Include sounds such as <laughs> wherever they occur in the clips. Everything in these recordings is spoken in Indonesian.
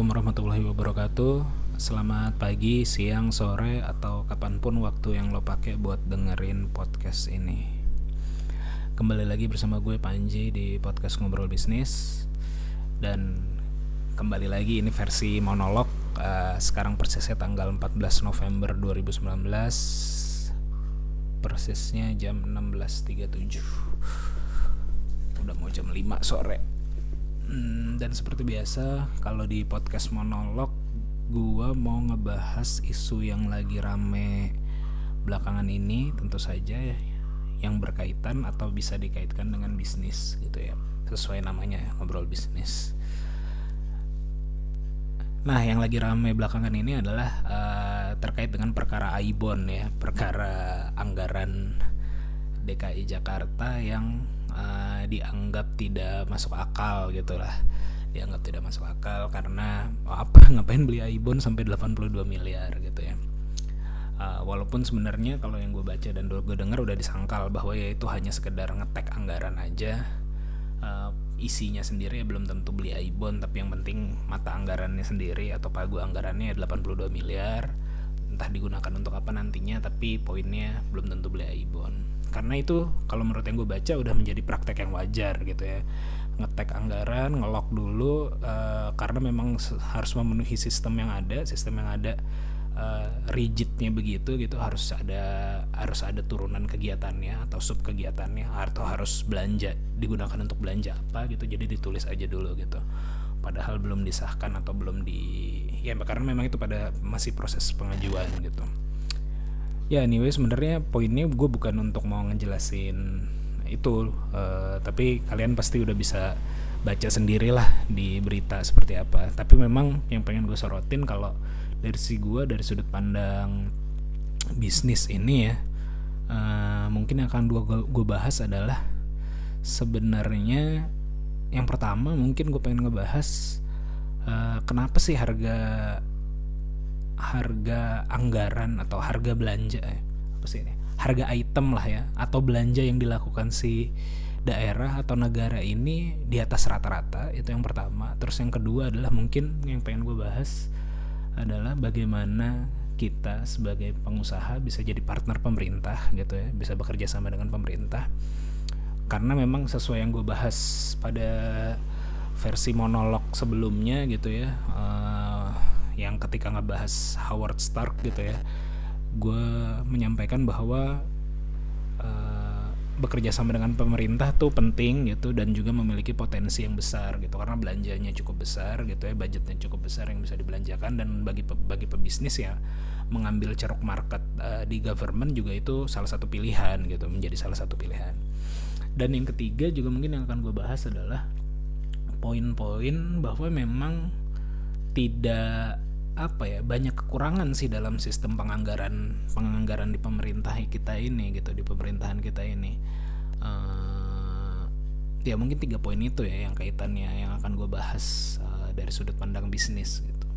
Assalamualaikum warahmatullahi wabarakatuh. Selamat pagi, siang, sore, atau kapan pun waktu yang lo pakai buat dengerin podcast ini. Kembali lagi bersama gue Panji di podcast Ngobrol Bisnis. Dan kembali lagi ini versi monolog. Uh, Sekarang persisnya tanggal 14 November 2019 Persisnya jam 16.37 Udah mau jam 5 sore Hmm, dan seperti biasa, kalau di podcast monolog, gua mau ngebahas isu yang lagi rame belakangan ini, tentu saja yang berkaitan atau bisa dikaitkan dengan bisnis gitu ya, sesuai namanya ngobrol bisnis. Nah, yang lagi rame belakangan ini adalah uh, terkait dengan perkara Aibon ya, perkara anggaran DKI Jakarta yang uh, dianggap tidak masuk akal gitulah dianggap tidak masuk akal karena oh, apa <laughs> ngapain beli iPhone sampai 82 miliar gitu ya. Uh, walaupun sebenarnya kalau yang gue baca dan gue dengar udah disangkal bahwa ya itu hanya sekedar ngetek anggaran aja. Uh, isinya sendiri ya belum tentu beli iPhone tapi yang penting mata anggarannya sendiri atau pagu anggarannya 82 miliar. Entah digunakan untuk apa nantinya tapi poinnya belum tentu beli iPhone karena itu kalau menurut yang gue baca udah menjadi praktek yang wajar gitu ya. Ngetek anggaran ngelok dulu uh, karena memang harus memenuhi sistem yang ada sistem yang ada uh, rigidnya begitu gitu harus ada harus ada turunan kegiatannya atau sub kegiatannya atau harus belanja digunakan untuk belanja apa gitu jadi ditulis aja dulu gitu. Padahal belum disahkan atau belum di ya karena memang itu pada masih proses pengajuan gitu ya anyway sebenarnya poinnya gue bukan untuk mau ngejelasin itu uh, tapi kalian pasti udah bisa baca sendirilah di berita seperti apa. Tapi memang yang pengen gue sorotin kalau dari si gue dari sudut pandang bisnis ini ya uh, mungkin yang akan gue bahas adalah sebenarnya yang pertama mungkin gue pengen ngebahas uh, kenapa sih harga harga anggaran atau harga belanja eh, apa sih ini? Harga item lah ya atau belanja yang dilakukan si daerah atau negara ini di atas rata-rata itu yang pertama. Terus yang kedua adalah mungkin yang pengen gue bahas adalah bagaimana kita sebagai pengusaha bisa jadi partner pemerintah gitu ya bisa bekerja sama dengan pemerintah. Karena memang sesuai yang gue bahas pada versi monolog sebelumnya gitu ya uh, yang ketika ngebahas Howard Stark gitu ya gue menyampaikan bahwa uh, bekerja sama dengan pemerintah tuh penting gitu dan juga memiliki potensi yang besar gitu. Karena belanjanya cukup besar gitu ya budgetnya cukup besar yang bisa dibelanjakan dan bagi bagi pebisnis ya mengambil ceruk market uh, di government juga itu salah satu pilihan gitu menjadi salah satu pilihan. Dan yang ketiga juga mungkin yang akan gue bahas adalah poin-poin bahwa memang tidak apa ya banyak kekurangan sih dalam sistem penganggaran penganggaran di pemerintah kita ini gitu di pemerintahan kita ini. Uh, ya mungkin tiga poin itu ya yang kaitannya yang akan gue bahas uh, dari sudut pandang bisnis gitu.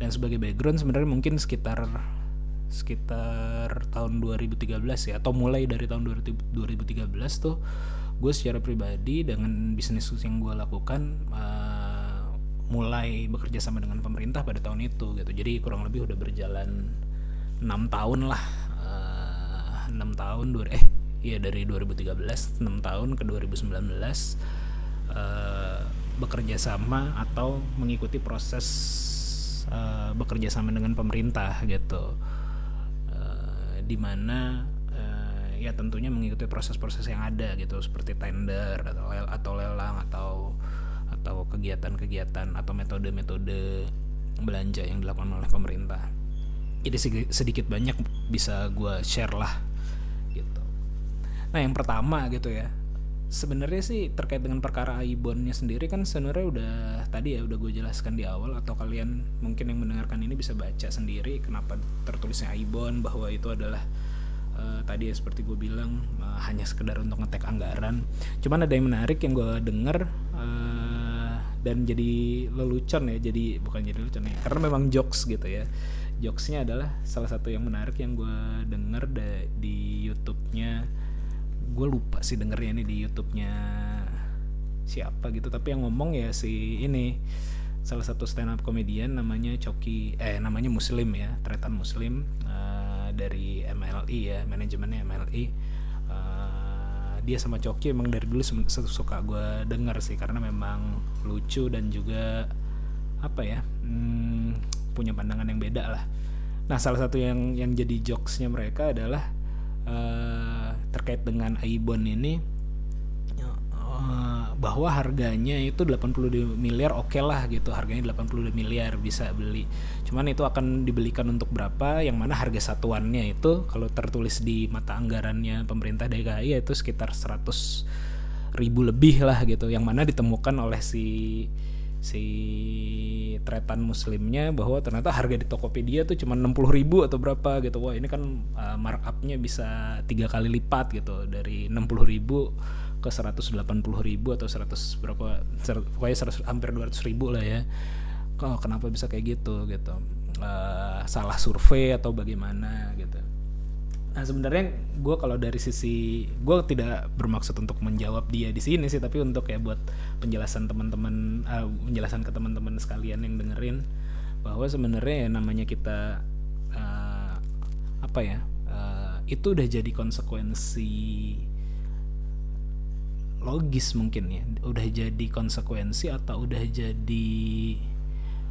Dan sebagai background sebenarnya mungkin sekitar sekitar tahun 2013 ya atau mulai dari tahun 2013 tuh gue secara pribadi dengan bisnis yang gue lakukan uh, mulai bekerja sama dengan pemerintah pada tahun itu gitu. Jadi kurang lebih udah berjalan enam tahun lah eh, enam uh, tahun dua eh iya dari 2013 6 tahun ke 2019 uh, bekerja sama atau mengikuti proses uh, bekerja sama dengan pemerintah gitu. Uh, di mana uh, ya tentunya mengikuti proses-proses yang ada gitu seperti tender atau atau lelang atau atau kegiatan-kegiatan atau metode-metode belanja yang dilakukan oleh pemerintah. Jadi sedikit banyak bisa gue share lah gitu. Nah yang pertama gitu ya, sebenarnya sih terkait dengan perkara Aibonnya sendiri kan sebenarnya udah tadi ya udah gue jelaskan di awal atau kalian mungkin yang mendengarkan ini bisa baca sendiri kenapa tertulisnya Aibon bahwa itu adalah uh, tadi ya seperti gue bilang uh, hanya sekedar untuk ngetek anggaran. Cuman ada yang menarik yang gue dengar uh, dan jadi lelucon ya jadi bukan jadi lelucon ya karena memang jokes gitu ya. Jokesnya adalah salah satu yang menarik yang gue denger di YouTube-nya. Gue lupa sih dengernya ini di YouTube-nya siapa gitu tapi yang ngomong ya si ini salah satu stand up komedian namanya Coki eh namanya Muslim ya Tretan Muslim uh, dari MLI ya manajemennya MLI dia sama Coki emang dari dulu suka gue denger sih karena memang lucu dan juga apa ya hmm, punya pandangan yang beda lah. Nah salah satu yang yang jadi jokesnya mereka adalah uh, terkait dengan Aibon ini uh, bahwa harganya itu 82 miliar oke okay lah gitu. Harganya 82 miliar bisa beli. Cuman itu akan dibelikan untuk berapa? Yang mana harga satuannya itu kalau tertulis di mata anggarannya pemerintah DKI itu sekitar 100 ribu lebih lah gitu. Yang mana ditemukan oleh si si tretan muslimnya bahwa ternyata harga di Tokopedia tuh cuma 60 ribu atau berapa gitu. Wah ini kan uh, markupnya bisa tiga kali lipat gitu dari 60 ribu ke 180 ribu atau 100 berapa pokoknya 100, hampir 200 ribu lah ya. Kok kenapa bisa kayak gitu gitu. Uh, salah survei atau bagaimana gitu. Nah sebenarnya gue kalau dari sisi gue tidak bermaksud untuk menjawab dia di sini sih, tapi untuk ya buat penjelasan teman-teman, uh, penjelasan ke teman-teman sekalian yang dengerin bahwa sebenarnya ya namanya kita uh, apa ya uh, itu udah jadi konsekuensi logis mungkin ya, udah jadi konsekuensi atau udah jadi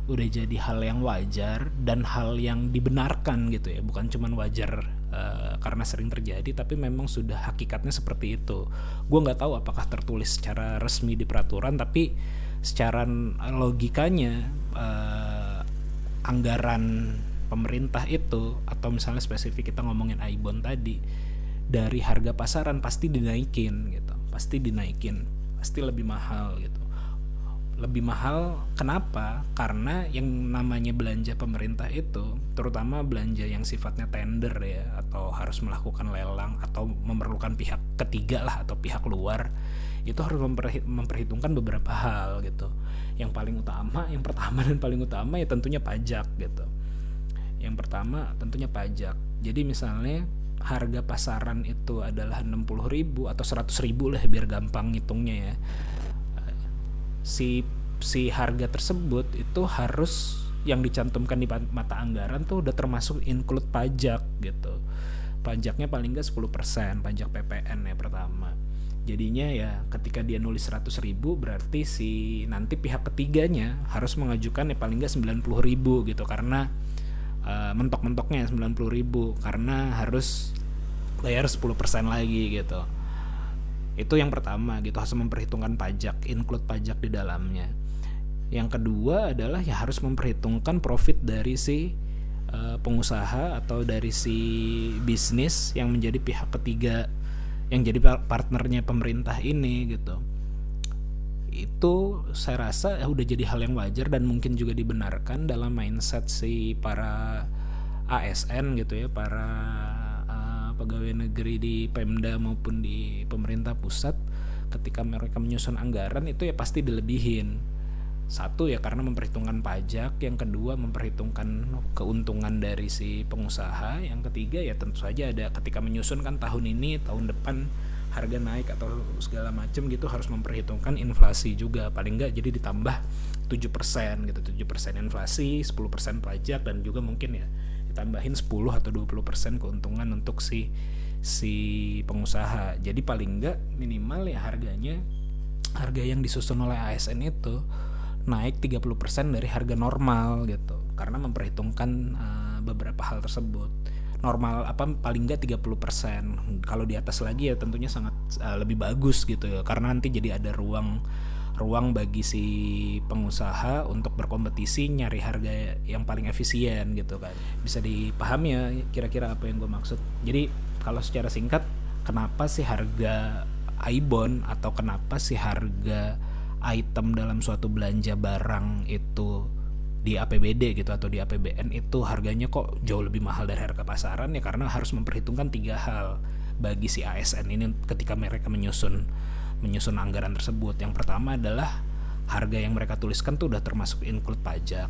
udah jadi hal yang wajar dan hal yang dibenarkan gitu ya. Bukan cuman wajar uh, karena sering terjadi tapi memang sudah hakikatnya seperti itu. Gue nggak tahu apakah tertulis secara resmi di peraturan tapi secara logikanya uh, anggaran pemerintah itu atau misalnya spesifik kita ngomongin Aibon tadi dari harga pasaran pasti dinaikin gitu pasti dinaikin pasti lebih mahal gitu. Lebih mahal kenapa? Karena yang namanya belanja pemerintah itu terutama belanja yang sifatnya tender ya atau harus melakukan lelang atau memerlukan pihak ketiga lah atau pihak luar itu harus memperhitungkan beberapa hal gitu. Yang paling utama yang pertama dan paling utama ya tentunya pajak gitu. Yang pertama tentunya pajak. Jadi misalnya harga pasaran itu adalah 60.000 atau 100.000 lah biar gampang ngitungnya ya si si harga tersebut itu harus yang dicantumkan di mata anggaran tuh udah termasuk include pajak gitu. Pajaknya paling nggak 10% pajak PPN ya pertama. Jadinya ya ketika dia nulis 100 ribu berarti si nanti pihak ketiganya harus mengajukan ya paling nggak 90 ribu gitu karena uh, mentok-mentoknya 90 ribu karena harus bayar 10% lagi gitu. Itu yang pertama gitu harus memperhitungkan pajak include pajak di dalamnya. Yang kedua adalah ya harus memperhitungkan profit dari si uh, pengusaha atau dari si bisnis yang menjadi pihak ketiga yang jadi partnernya pemerintah ini gitu itu saya rasa ya udah jadi hal yang wajar dan mungkin juga dibenarkan dalam mindset si para ASN gitu ya para pegawai negeri di Pemda maupun di pemerintah pusat ketika mereka menyusun anggaran itu ya pasti dilebihin. Satu ya karena memperhitungkan pajak yang kedua memperhitungkan keuntungan dari si pengusaha yang ketiga ya tentu saja ada ketika menyusun kan tahun ini tahun depan harga naik atau segala macam gitu harus memperhitungkan inflasi juga paling nggak jadi ditambah 7% gitu 7% inflasi 10% pajak dan juga mungkin ya ditambahin 10 atau 20% keuntungan untuk si si pengusaha. Jadi paling enggak minimal ya harganya harga yang disusun oleh ASN itu naik 30% dari harga normal gitu. Karena memperhitungkan uh, beberapa hal tersebut. Normal apa paling enggak 30%. Kalau di atas lagi ya tentunya sangat uh, lebih bagus gitu ya. Karena nanti jadi ada ruang ruang bagi si pengusaha untuk berkompetisi nyari harga yang paling efisien gitu kan. Bisa dipahami ya kira-kira apa yang gue maksud. Jadi kalau secara singkat kenapa sih harga Aibon atau kenapa sih harga item dalam suatu belanja barang itu di APBD gitu atau di APBN itu harganya kok jauh lebih mahal dari harga pasaran? Ya karena harus memperhitungkan tiga hal bagi si ASN ini ketika mereka menyusun menyusun anggaran tersebut. Yang pertama adalah harga yang mereka tuliskan tuh udah termasuk include pajak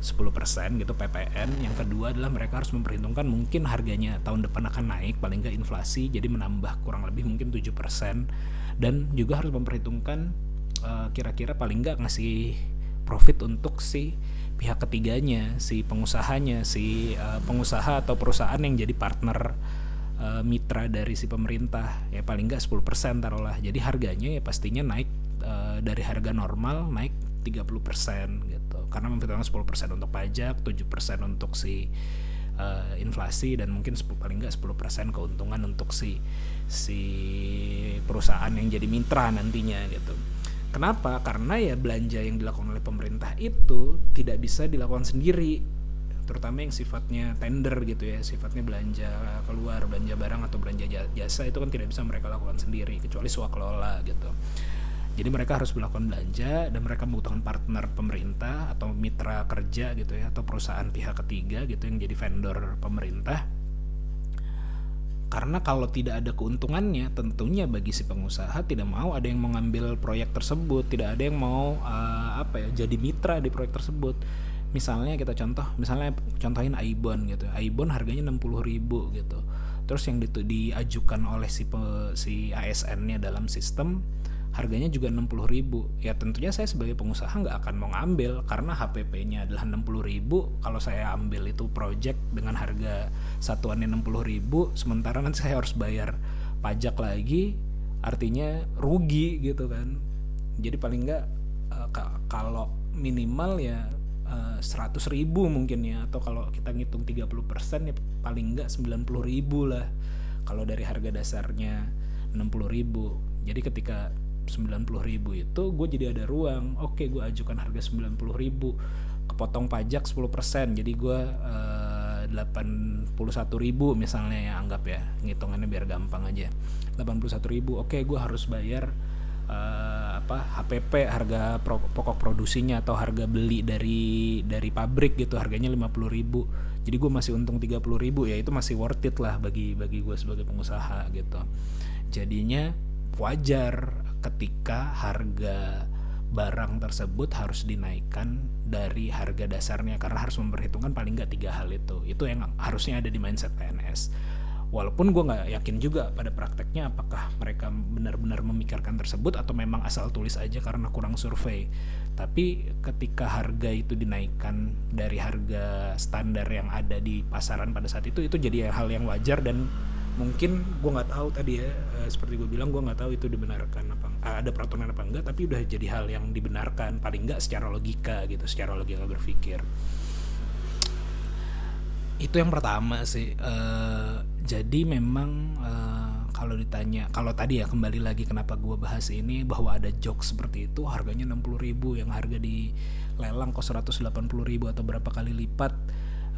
10% gitu PPN. Yang kedua adalah mereka harus memperhitungkan mungkin harganya tahun depan akan naik paling nggak inflasi jadi menambah kurang lebih mungkin 7% dan juga harus memperhitungkan eh, kira-kira paling nggak ngasih profit untuk si pihak ketiganya, si pengusahanya, si uh, pengusaha atau perusahaan yang jadi partner uh, mitra dari si pemerintah ya paling nggak 10% taruhlah. Jadi harganya ya pastinya naik uh, dari harga normal naik 30% gitu. Karena memperhitungkan 10% untuk pajak, 7% untuk si uh, inflasi dan mungkin 10, paling nggak 10% keuntungan untuk si si perusahaan yang jadi mitra nantinya gitu. Kenapa? Karena ya belanja yang dilakukan oleh pemerintah itu tidak bisa dilakukan sendiri, terutama yang sifatnya tender gitu ya, sifatnya belanja keluar, belanja barang atau belanja jasa itu kan tidak bisa mereka lakukan sendiri kecuali swakelola gitu. Jadi mereka harus melakukan belanja dan mereka membutuhkan partner pemerintah atau mitra kerja gitu ya atau perusahaan pihak ketiga gitu yang jadi vendor pemerintah karena kalau tidak ada keuntungannya, tentunya bagi si pengusaha tidak mau ada yang mengambil proyek tersebut, tidak ada yang mau uh, apa ya jadi mitra di proyek tersebut. Misalnya kita contoh, misalnya contohin Aibon gitu. Aibon harganya 60.000 gitu. Terus yang di, diajukan oleh si si ASN-nya dalam sistem harganya juga 60 ribu ya tentunya saya sebagai pengusaha nggak akan mau ngambil karena HPP-nya adalah 60 ribu kalau saya ambil itu project dengan harga satuannya 60 ribu sementara nanti saya harus bayar pajak lagi artinya rugi gitu kan jadi paling nggak uh, kalau minimal ya eh, 100 ribu mungkin ya atau kalau kita ngitung 30% ya paling nggak 90 ribu lah kalau dari harga dasarnya 60 ribu. Jadi ketika 90 ribu itu gue jadi ada ruang oke gue ajukan harga 90 ribu kepotong pajak 10% jadi gue uh, 81 ribu misalnya ya anggap ya ngitungannya biar gampang aja. 81 ribu oke gue harus bayar uh, apa HPP harga pro, pokok produksinya atau harga beli dari dari pabrik gitu harganya 50 ribu. Jadi gue masih untung 30 ribu ya itu masih worth it lah bagi bagi gue sebagai pengusaha gitu. Jadinya wajar ketika harga barang tersebut harus dinaikkan dari harga dasarnya karena harus memperhitungkan paling nggak tiga hal itu. Itu yang harusnya ada di mindset PNS walaupun gue nggak yakin juga pada prakteknya apakah mereka benar-benar memikirkan tersebut atau memang asal tulis aja karena kurang survei. Tapi ketika harga itu dinaikkan dari harga standar yang ada di pasaran pada saat itu itu jadi hal yang wajar dan mungkin gue nggak tahu tadi ya uh, seperti gue bilang gue nggak tahu itu dibenarkan apa uh, ada peraturan apa enggak tapi udah jadi hal yang dibenarkan paling nggak secara logika gitu secara logika berpikir itu yang pertama sih. Uh, jadi memang uh, kalau ditanya kalau tadi ya kembali lagi kenapa gue bahas ini bahwa ada joke seperti itu harganya 60 ribu yang harga di lelang kok 180 ribu atau berapa kali lipat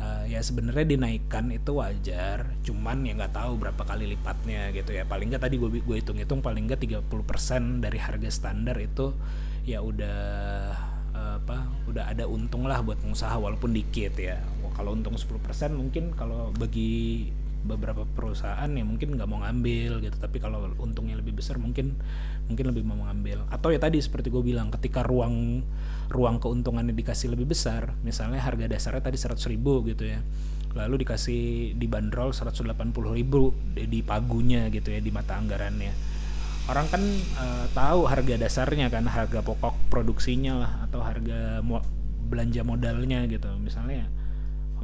uh, ya sebenarnya dinaikkan itu wajar. Cuman ya nggak tahu berapa kali lipatnya gitu ya. Paling nggak tadi gue gue hitung hitung paling nggak 30% dari harga standar itu ya udah apa udah ada untung lah buat pengusaha walaupun dikit ya kalau untung 10% mungkin kalau bagi beberapa perusahaan ya mungkin nggak mau ngambil gitu. Tapi kalau untungnya lebih besar mungkin mungkin lebih mau mengambil atau ya tadi seperti gue bilang ketika ruang ruang keuntungannya dikasih lebih besar misalnya harga dasarnya tadi 100 ribu gitu ya. Lalu dikasih dibanderol 180 ribu di, pagunya gitu ya di mata anggarannya. Orang kan uh, tahu harga dasarnya kan harga pokok produksinya lah atau harga mo belanja modalnya gitu. Misalnya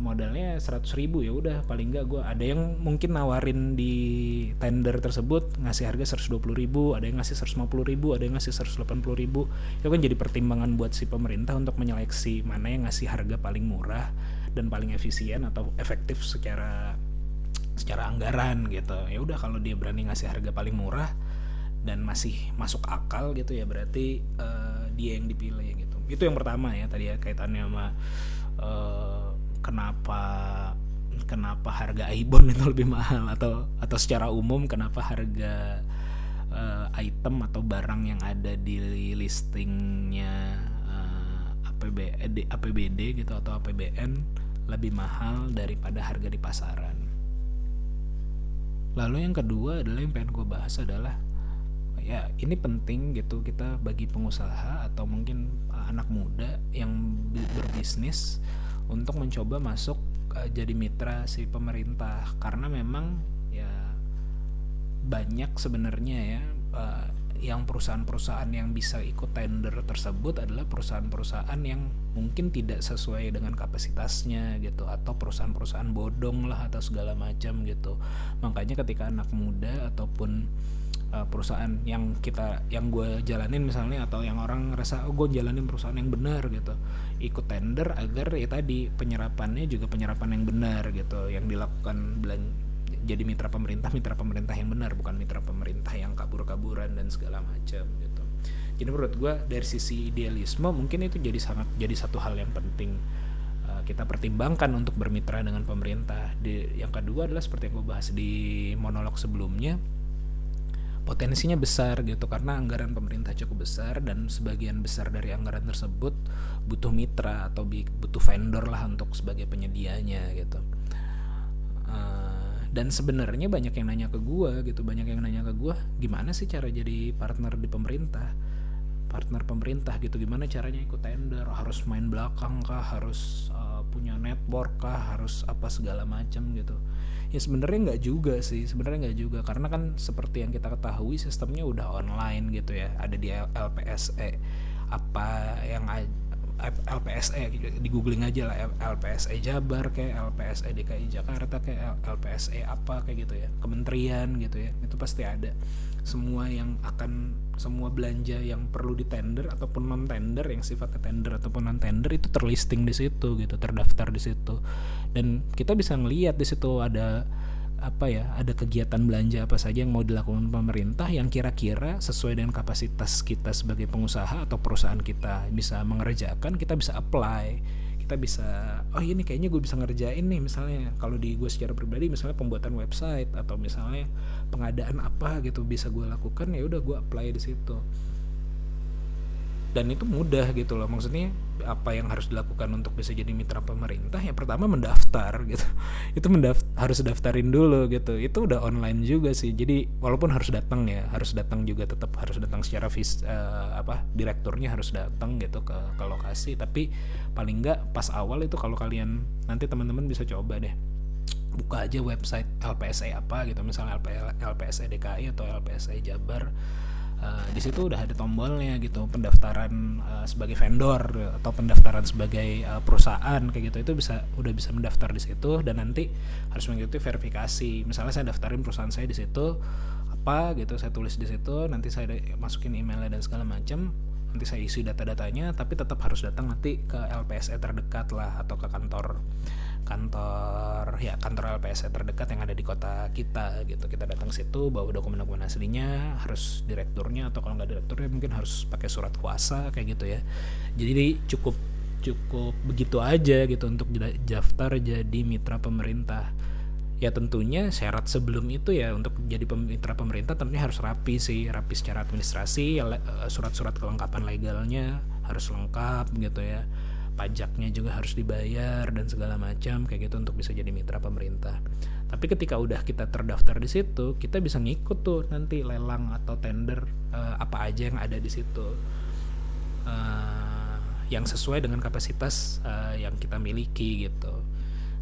modalnya 100 ribu ya udah paling nggak gue ada yang mungkin nawarin di tender tersebut ngasih harga 120 ribu ada yang ngasih 150 ribu ada yang ngasih 180 ribu. Itu kan jadi pertimbangan buat si pemerintah untuk menyeleksi mana yang ngasih harga paling murah dan paling efisien atau efektif secara secara anggaran gitu. Ya udah kalau dia berani ngasih harga paling murah dan masih masuk akal gitu ya berarti uh, dia yang dipilih gitu. Itu yang pertama ya tadi ya kaitannya sama uh, kenapa kenapa harga iPhone <laughs> itu lebih mahal atau atau secara umum kenapa harga uh, item atau barang yang ada di listingnya uh, APB, APBD gitu atau APBN lebih mahal daripada harga di pasaran. Lalu yang kedua adalah yang pengen gue bahas adalah ya ini penting gitu kita bagi pengusaha atau mungkin anak muda yang berbisnis untuk mencoba masuk uh, jadi mitra si pemerintah. Karena memang ya banyak sebenarnya ya uh, yang perusahaan-perusahaan yang bisa ikut tender tersebut adalah perusahaan-perusahaan yang mungkin tidak sesuai dengan kapasitasnya gitu atau perusahaan-perusahaan bodong lah atau segala macam gitu. Makanya ketika anak muda ataupun uh, perusahaan yang kita yang gue jalanin misalnya atau yang orang ngerasa oh gue jalanin perusahaan yang benar gitu. Ikut tender agar ya tadi penyerapannya juga penyerapan yang benar gitu. Yang dilakukan belan jadi mitra pemerintah mitra pemerintah yang benar bukan mitra pemerintah yang kabur-kaburan dan segala macam gitu. Jadi menurut gue dari sisi idealisme mungkin itu jadi sangat jadi satu hal yang penting uh, kita pertimbangkan untuk bermitra dengan pemerintah. Di, yang kedua adalah seperti yang gue bahas di monolog sebelumnya potensinya besar gitu karena anggaran pemerintah cukup besar dan sebagian besar dari anggaran tersebut butuh mitra atau butuh vendor lah untuk sebagai penyedianya gitu. Uh, dan sebenarnya banyak yang nanya ke gue gitu banyak yang nanya ke gue gimana sih cara jadi partner di pemerintah? Partner pemerintah gitu gimana caranya ikut tender? Harus main belakang kah? Harus uh, punya network kah? Harus apa segala macam gitu ya sebenarnya nggak juga sih sebenarnya nggak juga. Karena kan seperti yang kita ketahui sistemnya udah online gitu ya. Ada di LPSE apa yang LPSE di googling aja lah LPSE Jabar kayak LPSE DKI Jakarta kayak LPSE apa kayak gitu ya kementerian gitu ya itu pasti ada. Semua yang akan semua belanja yang perlu di tender ataupun non tender yang sifatnya tender ataupun non tender itu terlisting di situ gitu terdaftar di situ. Dan kita bisa ngelihat di situ ada apa ya ada kegiatan belanja apa saja yang mau dilakukan pemerintah yang kira-kira sesuai dengan kapasitas kita sebagai pengusaha atau perusahaan kita bisa mengerjakan kita bisa apply kita bisa oh ini kayaknya gue bisa ngerjain nih misalnya. Kalau di gue secara pribadi misalnya pembuatan website atau misalnya pengadaan apa gitu bisa gue lakukan ya udah gue apply di situ dan itu mudah gitu loh. Maksudnya apa yang harus dilakukan untuk bisa jadi mitra pemerintah? Ya pertama mendaftar gitu. <laughs> Itu mendaft harus daftarin dulu gitu. Itu udah online juga sih. Jadi walaupun harus datang ya harus datang juga tetap harus datang secara vis uh, apa direkturnya harus datang gitu ke ke lokasi. Tapi paling nggak pas awal itu kalau kalian nanti teman-teman bisa coba deh. Buka aja website LPSE apa gitu. Misalnya LPSE DKI atau LPSE Jabar Uh, di situ udah ada tombolnya gitu pendaftaran uh, sebagai vendor atau pendaftaran sebagai uh, perusahaan kayak gitu. Itu bisa udah bisa mendaftar di situ dan nanti harus mengikuti verifikasi. Misalnya saya daftarin perusahaan saya di situ apa gitu saya tulis di situ nanti saya masukin emailnya dan segala macam nanti saya isi data-datanya tapi tetap harus datang nanti ke LPSE terdekat lah atau ke kantor kantor ya kantor LPS terdekat yang ada di kota kita gitu. Kita datang situ bawa dokumen-dokumen aslinya harus direkturnya atau kalau nggak direkturnya mungkin harus pakai surat kuasa kayak gitu ya. Jadi cukup cukup begitu aja gitu untuk daftar jadi mitra pemerintah. Ya tentunya syarat sebelum itu ya untuk jadi mitra pemerintah tentunya harus rapi sih rapi secara administrasi eh, surat-surat kelengkapan legalnya harus lengkap gitu ya pajaknya juga harus dibayar dan segala macam kayak gitu untuk bisa jadi mitra pemerintah. Tapi ketika udah kita terdaftar di situ, kita bisa ngikut tuh nanti lelang atau tender uh, apa aja yang ada di situ. Uh, yang sesuai dengan kapasitas uh, yang kita miliki gitu.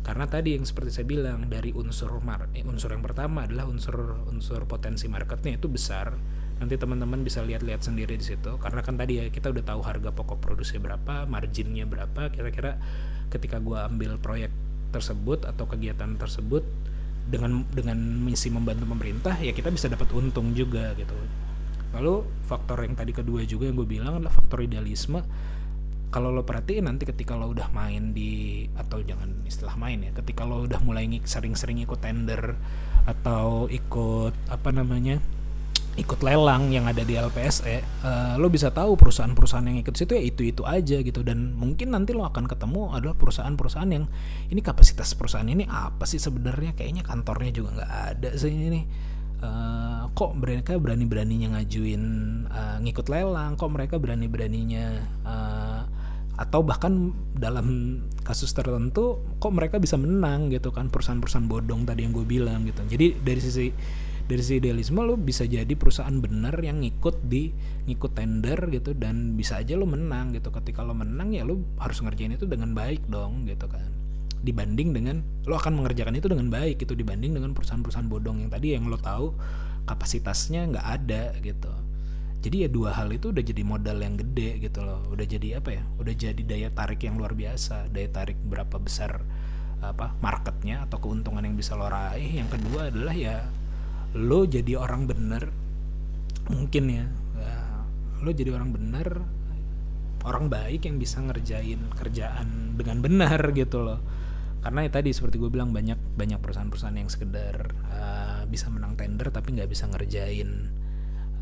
Karena tadi yang seperti saya bilang dari unsur mar unsur yang pertama adalah unsur unsur potensi marketnya itu besar nanti teman-teman bisa lihat-lihat sendiri di situ. Karena kan tadi ya kita udah tahu harga pokok produksi berapa marginnya berapa. Kira-kira ketika gue ambil proyek tersebut atau kegiatan tersebut dengan dengan misi membantu pemerintah ya kita bisa dapat untung juga gitu. Lalu faktor yang tadi kedua juga yang gue bilang adalah faktor idealisme. Kalau lo perhatiin nanti ketika lo udah main di atau jangan istilah main ya ketika lo udah mulai sering-sering ikut tender atau ikut apa namanya ikut lelang yang ada di LPSE, uh, lo bisa tahu perusahaan-perusahaan yang ikut situ ya itu-itu aja gitu. Dan mungkin nanti lo akan ketemu adalah perusahaan-perusahaan yang ini kapasitas perusahaan ini apa sih sebenarnya? Kayaknya kantornya juga nggak ada sih ini. Uh, kok mereka berani-beraninya ngajuin uh, ngikut lelang, kok mereka berani-beraninya uh, atau bahkan dalam kasus tertentu kok mereka bisa menang gitu kan? Perusahaan-perusahaan bodong tadi yang gue bilang gitu. Jadi dari sisi dari sisi idealisme lo bisa jadi perusahaan benar yang ngikut di ngikut tender gitu dan bisa aja lo menang gitu. Ketika lo menang ya lo harus ngerjain itu dengan baik dong gitu kan. Dibanding dengan lo akan mengerjakan itu dengan baik gitu dibanding dengan perusahaan-perusahaan bodong yang tadi yang lo tahu kapasitasnya nggak ada gitu. Jadi ya dua hal itu udah jadi modal yang gede gitu loh. Udah jadi apa ya? Udah jadi daya tarik yang luar biasa. Daya tarik berapa besar apa marketnya atau keuntungan yang bisa lo raih. Yang kedua adalah ya lo jadi orang bener mungkin ya, ya lo jadi orang bener orang baik yang bisa ngerjain kerjaan dengan benar gitu loh. Karena ya tadi seperti gue bilang banyak banyak perusahaan-perusahaan yang sekedar uh, bisa menang tender tapi nggak bisa ngerjain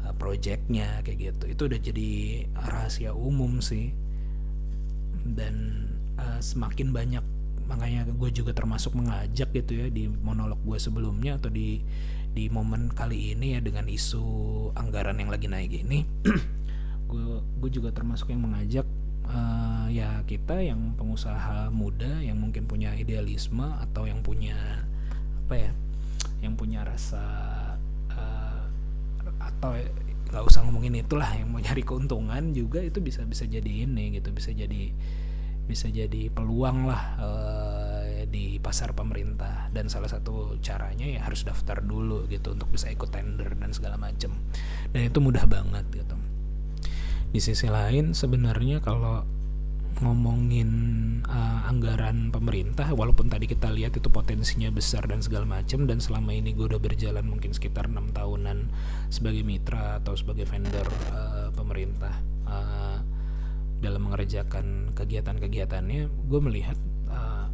uh, projectnya kayak gitu. Itu udah jadi rahasia umum sih. Dan uh, semakin banyak makanya gue juga termasuk mengajak gitu ya di monolog gue sebelumnya atau di di momen kali ini ya dengan isu anggaran yang lagi naik ini. <clears throat> Gue juga termasuk yang mengajak uh, ya kita yang pengusaha muda yang mungkin punya idealisme atau yang punya apa ya yang punya rasa uh, atau nggak usah ngomongin itulah yang mau nyari keuntungan juga itu bisa bisa jadi ini gitu bisa jadi bisa jadi peluang lah uh, di pasar pemerintah. Dan salah satu caranya ya harus daftar dulu gitu untuk bisa ikut tender dan segala macam dan itu mudah banget gitu. Di sisi lain sebenarnya kalau ngomongin uh, anggaran pemerintah walaupun tadi kita lihat itu potensinya besar dan segala macam dan selama ini gue udah berjalan mungkin sekitar enam tahunan sebagai mitra atau sebagai vendor uh, pemerintah uh, dalam mengerjakan kegiatan-kegiatannya gue melihat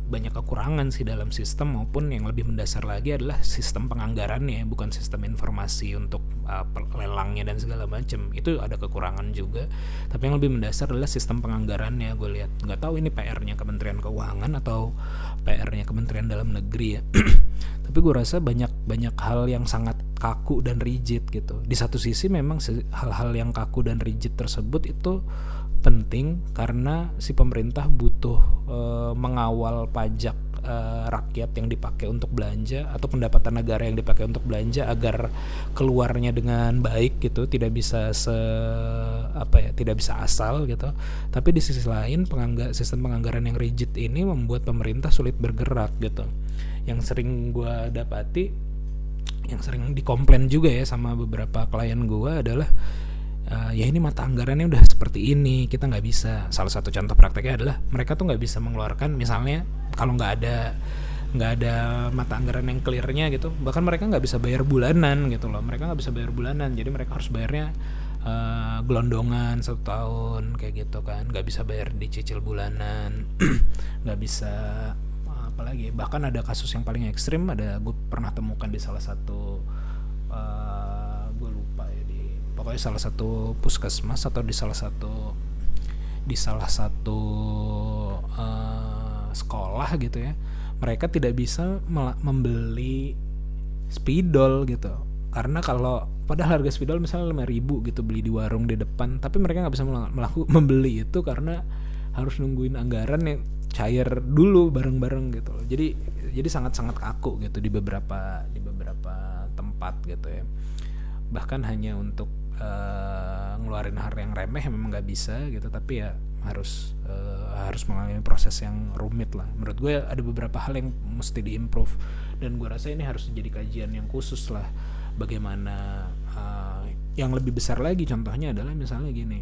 banyak kekurangan sih dalam sistem maupun yang lebih mendasar lagi adalah sistem penganggarannya bukan sistem informasi untuk uh, lelangnya dan segala macam itu ada kekurangan juga. Tapi yang lebih mendasar adalah sistem penganggarannya. Gue lihat nggak tahu ini PR-nya Kementerian Keuangan atau PR-nya Kementerian Dalam Negeri ya. <clears throat> Tapi gue rasa banyak banyak hal yang sangat kaku dan rigid gitu. Di satu sisi memang hal-hal yang kaku dan rigid tersebut itu penting karena si pemerintah butuh e, mengawal pajak e, rakyat yang dipakai untuk belanja atau pendapatan negara yang dipakai untuk belanja agar keluarnya dengan baik gitu tidak bisa se apa ya tidak bisa asal gitu. Tapi di sisi lain penganggar sistem penganggaran yang rigid ini membuat pemerintah sulit bergerak gitu. Yang sering gue dapati yang sering dikomplain juga ya sama beberapa klien gue adalah uh, ya ini mata anggarannya udah seperti ini kita nggak bisa. Salah satu contoh prakteknya adalah mereka tuh nggak bisa mengeluarkan misalnya kalau nggak ada nggak ada mata anggaran yang clearnya gitu bahkan mereka nggak bisa bayar bulanan gitu loh. Mereka nggak bisa bayar bulanan jadi mereka harus bayarnya uh, gelondongan satu tahun kayak gitu kan. Nggak bisa bayar dicicil bulanan <clears throat> nggak bisa apalagi bahkan ada kasus yang paling ekstrim ada gue pernah temukan di salah satu pokoknya salah satu puskesmas atau di salah satu di salah satu uh, sekolah gitu ya mereka tidak bisa membeli spidol gitu. Karena kalau padahal harga spidol misalnya lima ribu gitu beli di warung di depan tapi mereka nggak bisa melakukan membeli itu karena harus nungguin anggaran yang cair dulu bareng-bareng gitu loh. Jadi jadi sangat-sangat kaku gitu di beberapa di beberapa tempat gitu ya. Bahkan hanya untuk uh, ngeluarin hal yang remeh memang nggak bisa gitu tapi ya harus uh, harus mengalami proses yang rumit lah. Menurut gue ada beberapa hal yang mesti diimprove dan gue rasa ini harus jadi kajian yang khusus lah bagaimana uh, yang lebih besar lagi contohnya adalah misalnya gini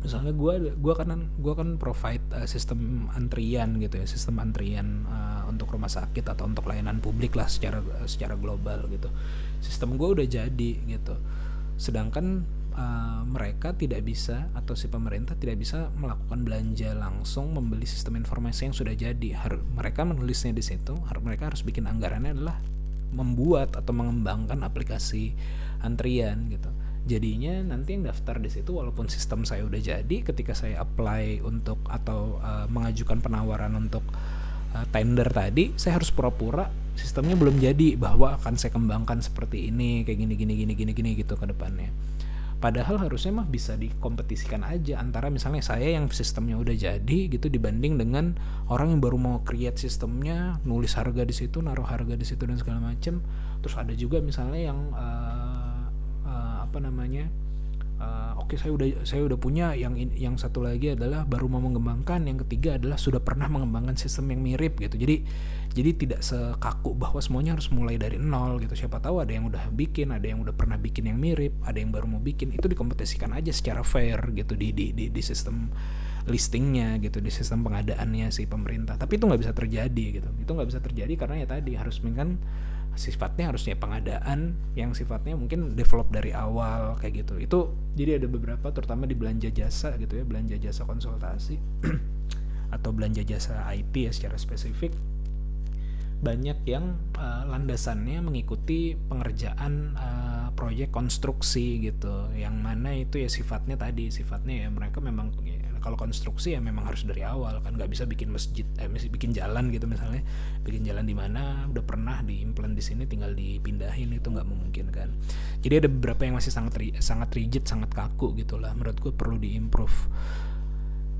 misalnya gue gue kan gue kan provide uh, sistem antrian gitu ya sistem antrian uh, untuk rumah sakit atau untuk layanan publik lah secara secara global gitu. Sistem gue udah jadi gitu sedangkan uh, mereka tidak bisa atau si pemerintah tidak bisa melakukan belanja langsung membeli sistem informasi yang sudah jadi. Harus mereka menulisnya di situ harus mereka harus bikin anggarannya adalah membuat atau mengembangkan aplikasi antrian gitu. Jadinya nanti yang daftar di situ walaupun sistem saya udah jadi ketika saya apply untuk atau uh, mengajukan penawaran untuk uh, tender tadi saya harus pura-pura sistemnya belum jadi bahwa akan saya kembangkan seperti ini kayak gini gini gini gini gini gitu ke depannya. Padahal harusnya mah bisa dikompetisikan aja antara misalnya saya yang sistemnya udah jadi gitu dibanding dengan orang yang baru mau create sistemnya nulis harga di situ naruh harga di situ dan segala macem. Terus ada juga misalnya yang uh, uh, apa namanya uh, oke okay, saya udah saya udah punya. Yang yang satu lagi adalah baru mau mengembangkan. Yang ketiga adalah sudah pernah mengembangkan sistem yang mirip gitu. Jadi jadi tidak sekaku bahwa semuanya harus mulai dari nol gitu. Siapa tahu ada yang udah bikin ada yang udah pernah bikin yang mirip ada yang baru mau bikin. Itu dikompetisikan aja secara fair gitu di di di, di sistem listingnya gitu di sistem pengadaannya si pemerintah. Tapi itu nggak bisa terjadi gitu. Itu nggak bisa terjadi karena ya tadi harus kan sifatnya harusnya pengadaan yang sifatnya mungkin develop dari awal kayak gitu. Itu jadi ada beberapa terutama di belanja jasa gitu ya belanja jasa konsultasi <clears throat> atau belanja jasa IT ya secara spesifik. Banyak yang uh, landasannya mengikuti pengerjaan uh, proyek konstruksi gitu yang mana itu ya sifatnya tadi sifatnya ya mereka memang ya, kalau konstruksi ya memang harus dari awal kan nggak bisa bikin masjid eh bikin jalan gitu misalnya. Bikin jalan di mana udah pernah diimplant di sini tinggal dipindahin itu nggak memungkinkan. Jadi ada beberapa yang masih sangat sangat rigid sangat kaku gitulah menurut gue perlu diimprove.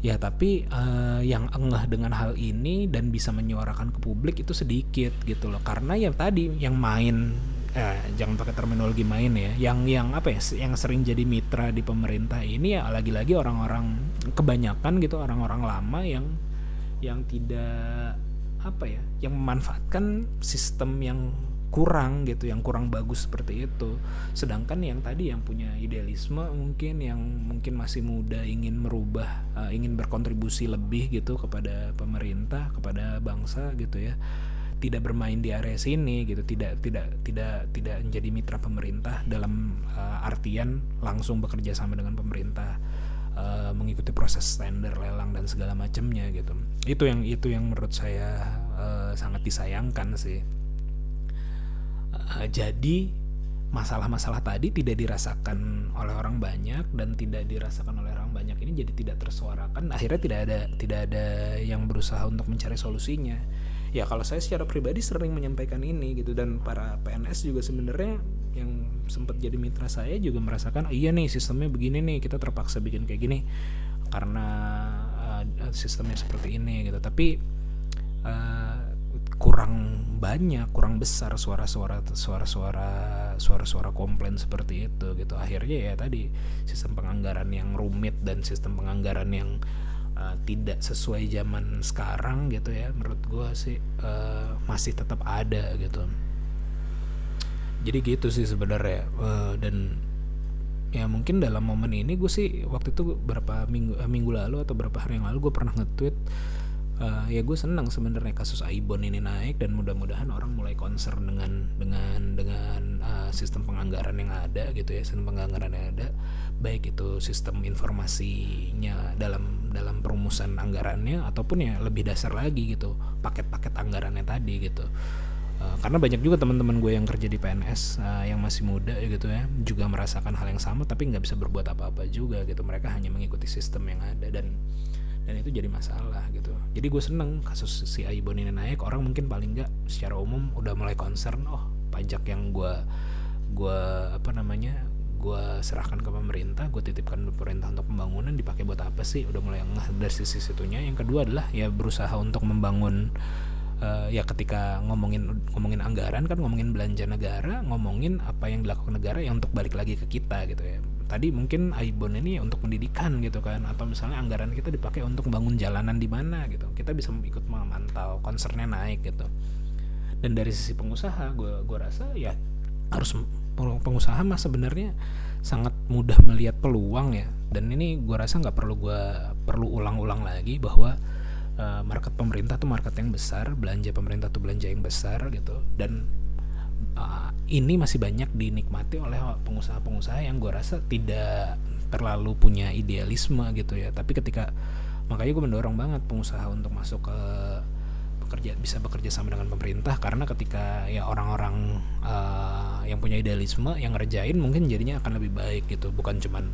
Ya tapi uh, yang engah dengan hal ini dan bisa menyuarakan ke publik itu sedikit gitu loh. Karena yang tadi yang main eh, jangan pakai terminologi main ya. Yang yang apa ya yang sering jadi mitra di pemerintah ini ya lagi-lagi orang-orang kebanyakan gitu orang-orang lama yang yang tidak apa ya yang memanfaatkan sistem yang kurang gitu yang kurang bagus seperti itu. Sedangkan yang tadi yang punya idealisme mungkin yang mungkin masih muda ingin merubah uh, ingin berkontribusi lebih gitu kepada pemerintah kepada bangsa gitu ya tidak bermain di area sini gitu tidak tidak tidak tidak menjadi mitra pemerintah dalam uh, artian langsung bekerja sama dengan pemerintah uh, mengikuti proses standar lelang dan segala macamnya gitu. Itu yang itu yang menurut saya uh, sangat disayangkan sih. Uh, jadi masalah-masalah tadi tidak dirasakan oleh orang banyak dan tidak dirasakan oleh orang banyak ini jadi tidak tersuarakan. Akhirnya tidak ada tidak ada yang berusaha untuk mencari solusinya ya kalau saya secara pribadi sering menyampaikan ini gitu dan para PNS juga sebenarnya yang sempat jadi mitra saya juga merasakan iya nih sistemnya begini nih kita terpaksa bikin kayak gini karena uh, sistemnya seperti ini gitu. Tapi uh, kurang banyak kurang besar suara-suara suara-suara suara-suara komplain seperti itu gitu. Akhirnya ya tadi sistem penganggaran yang rumit dan sistem penganggaran yang uh, tidak sesuai zaman sekarang gitu ya menurut gue sih uh, masih tetap ada gitu. Jadi gitu sih sebenarnya uh, dan ya mungkin dalam momen ini gue sih waktu itu berapa minggu minggu lalu atau berapa hari yang lalu gue pernah nge-tweet uh, ya gue senang sebenarnya kasus Aibon ini naik dan mudah-mudahan orang mulai concern dengan dengan dengan uh, sistem penganggaran yang ada gitu ya sistem penganggaran yang ada. Baik itu sistem informasinya dalam dalam perumusan anggarannya ataupun ya lebih dasar lagi gitu paket-paket anggarannya tadi gitu. Uh, karena banyak juga teman-teman gue yang kerja di PNS uh, yang masih muda gitu ya juga merasakan hal yang sama tapi nggak bisa berbuat apa-apa juga gitu. Mereka hanya mengikuti sistem yang ada dan dan itu jadi masalah gitu. Jadi gue seneng kasus si Aibon ini naik. Orang mungkin paling nggak secara umum udah mulai concern oh pajak yang gue gue apa namanya gue serahkan ke pemerintah gue titipkan ke pemerintah untuk pembangunan dipakai buat apa sih? Udah mulai ngeh dari sisi situnya. Yang kedua adalah ya berusaha untuk membangun uh, ya ketika ngomongin ngomongin anggaran kan ngomongin belanja negara ngomongin apa yang dilakukan negara yang untuk balik lagi ke kita gitu ya tadi mungkin Aibon ini untuk pendidikan gitu kan atau misalnya anggaran kita dipakai untuk bangun jalanan di mana gitu. Kita bisa ikut memantau concernnya naik gitu. Dan dari sisi pengusaha gue gue rasa ya harus pengusaha mah sebenarnya sangat mudah melihat peluang ya. Dan ini gue rasa nggak perlu gue perlu ulang-ulang lagi bahwa uh, market pemerintah tuh market yang besar belanja pemerintah tuh belanja yang besar gitu. Dan uh, ini masih banyak dinikmati oleh pengusaha-pengusaha yang gue rasa tidak terlalu punya idealisme gitu ya. Tapi ketika makanya gue mendorong banget pengusaha untuk masuk ke bekerja bisa bekerja sama dengan pemerintah karena ketika ya orang-orang uh, yang punya idealisme yang ngerjain mungkin jadinya akan lebih baik gitu. Bukan cuman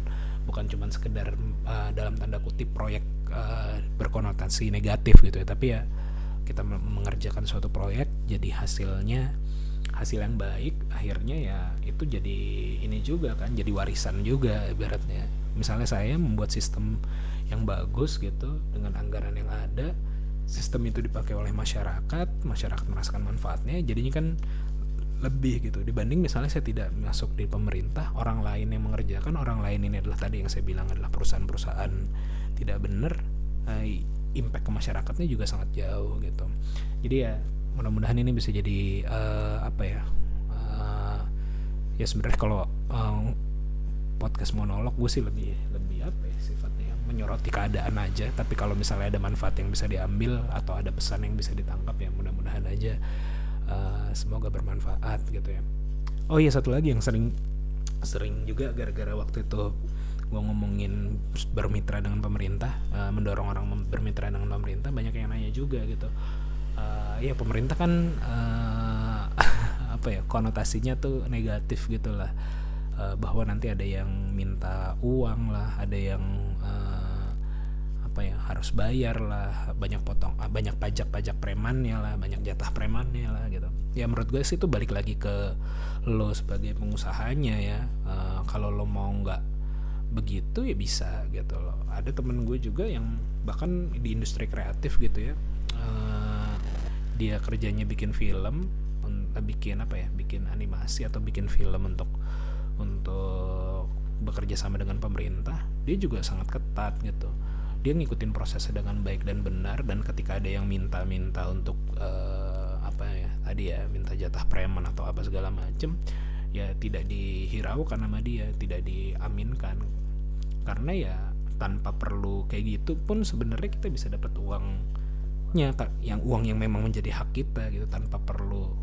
bukan cuman sekedar uh, dalam tanda kutip proyek uh, berkonotasi negatif gitu ya. Tapi ya kita mengerjakan suatu proyek jadi hasilnya hasil yang baik akhirnya ya itu jadi ini juga kan jadi warisan juga ibaratnya. Misalnya saya membuat sistem yang bagus gitu dengan anggaran yang ada sistem itu dipakai oleh masyarakat masyarakat merasakan manfaatnya jadinya kan lebih gitu. Dibanding misalnya saya tidak masuk di pemerintah orang lain yang mengerjakan orang lain ini adalah tadi yang saya bilang adalah perusahaan-perusahaan tidak benar eh, impact ke masyarakatnya juga sangat jauh gitu. Jadi ya mudah-mudahan ini bisa jadi uh, apa ya uh, ya sebenarnya kalau um, podcast monolog gue sih lebih lebih apa ya sifatnya menyoroti keadaan aja. Tapi kalau misalnya ada manfaat yang bisa diambil atau ada pesan yang bisa ditangkap ya mudah-mudahan aja uh, semoga bermanfaat gitu ya. Oh iya satu lagi yang sering sering juga gara-gara waktu itu gue ngomongin bermitra dengan pemerintah uh, mendorong orang bermitra dengan pemerintah banyak yang nanya juga gitu uh, ya pemerintah kan uh, <laughs> apa ya konotasinya tuh negatif gitulah uh, bahwa nanti ada yang minta uang lah ada yang uh, apa ya harus bayar lah. Banyak potong banyak pajak pajak premannya lah banyak jatah premannya lah gitu. Ya menurut gue sih itu balik lagi ke lo sebagai pengusahanya ya. Uh, kalau lo mau nggak begitu ya bisa gitu loh. Ada temen gue juga yang bahkan di industri kreatif gitu ya uh, dia kerjanya bikin film bikin apa ya bikin animasi atau bikin film untuk untuk bekerja sama dengan pemerintah dia juga sangat ketat gitu. Dia ngikutin prosesnya dengan baik dan benar dan ketika ada yang minta-minta untuk uh, apa ya tadi ya minta jatah preman atau apa segala macem ya tidak dihiraukan sama dia tidak diaminkan. Karena ya tanpa perlu kayak gitu pun sebenarnya kita bisa dapat uangnya yang uang yang memang menjadi hak kita gitu tanpa perlu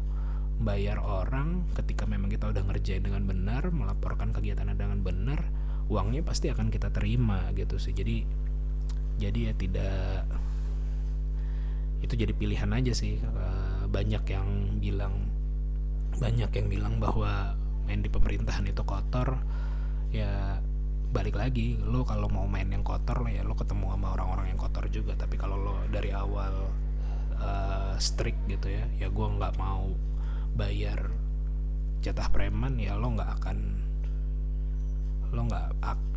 bayar orang ketika memang kita udah ngerjain dengan benar melaporkan kegiatannya dengan benar uangnya pasti akan kita terima gitu sih. Jadi jadi ya tidak itu jadi pilihan aja sih banyak yang bilang banyak yang bilang bahwa main di pemerintahan itu kotor ya balik lagi lo kalau mau main yang kotor ya lo ketemu sama orang-orang yang kotor juga. Tapi kalau lo dari awal uh, strict gitu ya ya gue nggak mau bayar jatah preman ya lo nggak akan lo nggak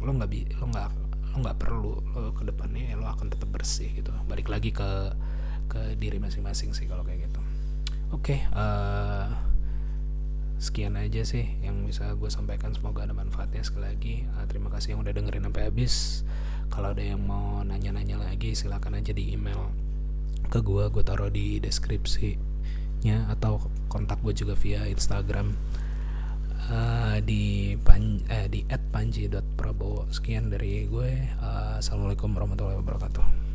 lo nggak lo nggak lo nggak perlu lo ke depannya ya lo akan tetap bersih gitu. Balik lagi ke ke diri masing-masing sih kalau kayak gitu. Oke okay, uh, eh, sekian aja sih yang bisa gue sampaikan. Semoga ada manfaatnya sekali lagi. Uh, terima kasih yang udah dengerin sampai habis. Kalau ada yang mau nanya-nanya lagi silahkan aja di email ke gue gue taruh di deskripsinya atau kontak gue juga via Instagram. Uh, di pan eh, di @panji.prabowo sekian dari gue. Uh, assalamualaikum warahmatullahi wabarakatuh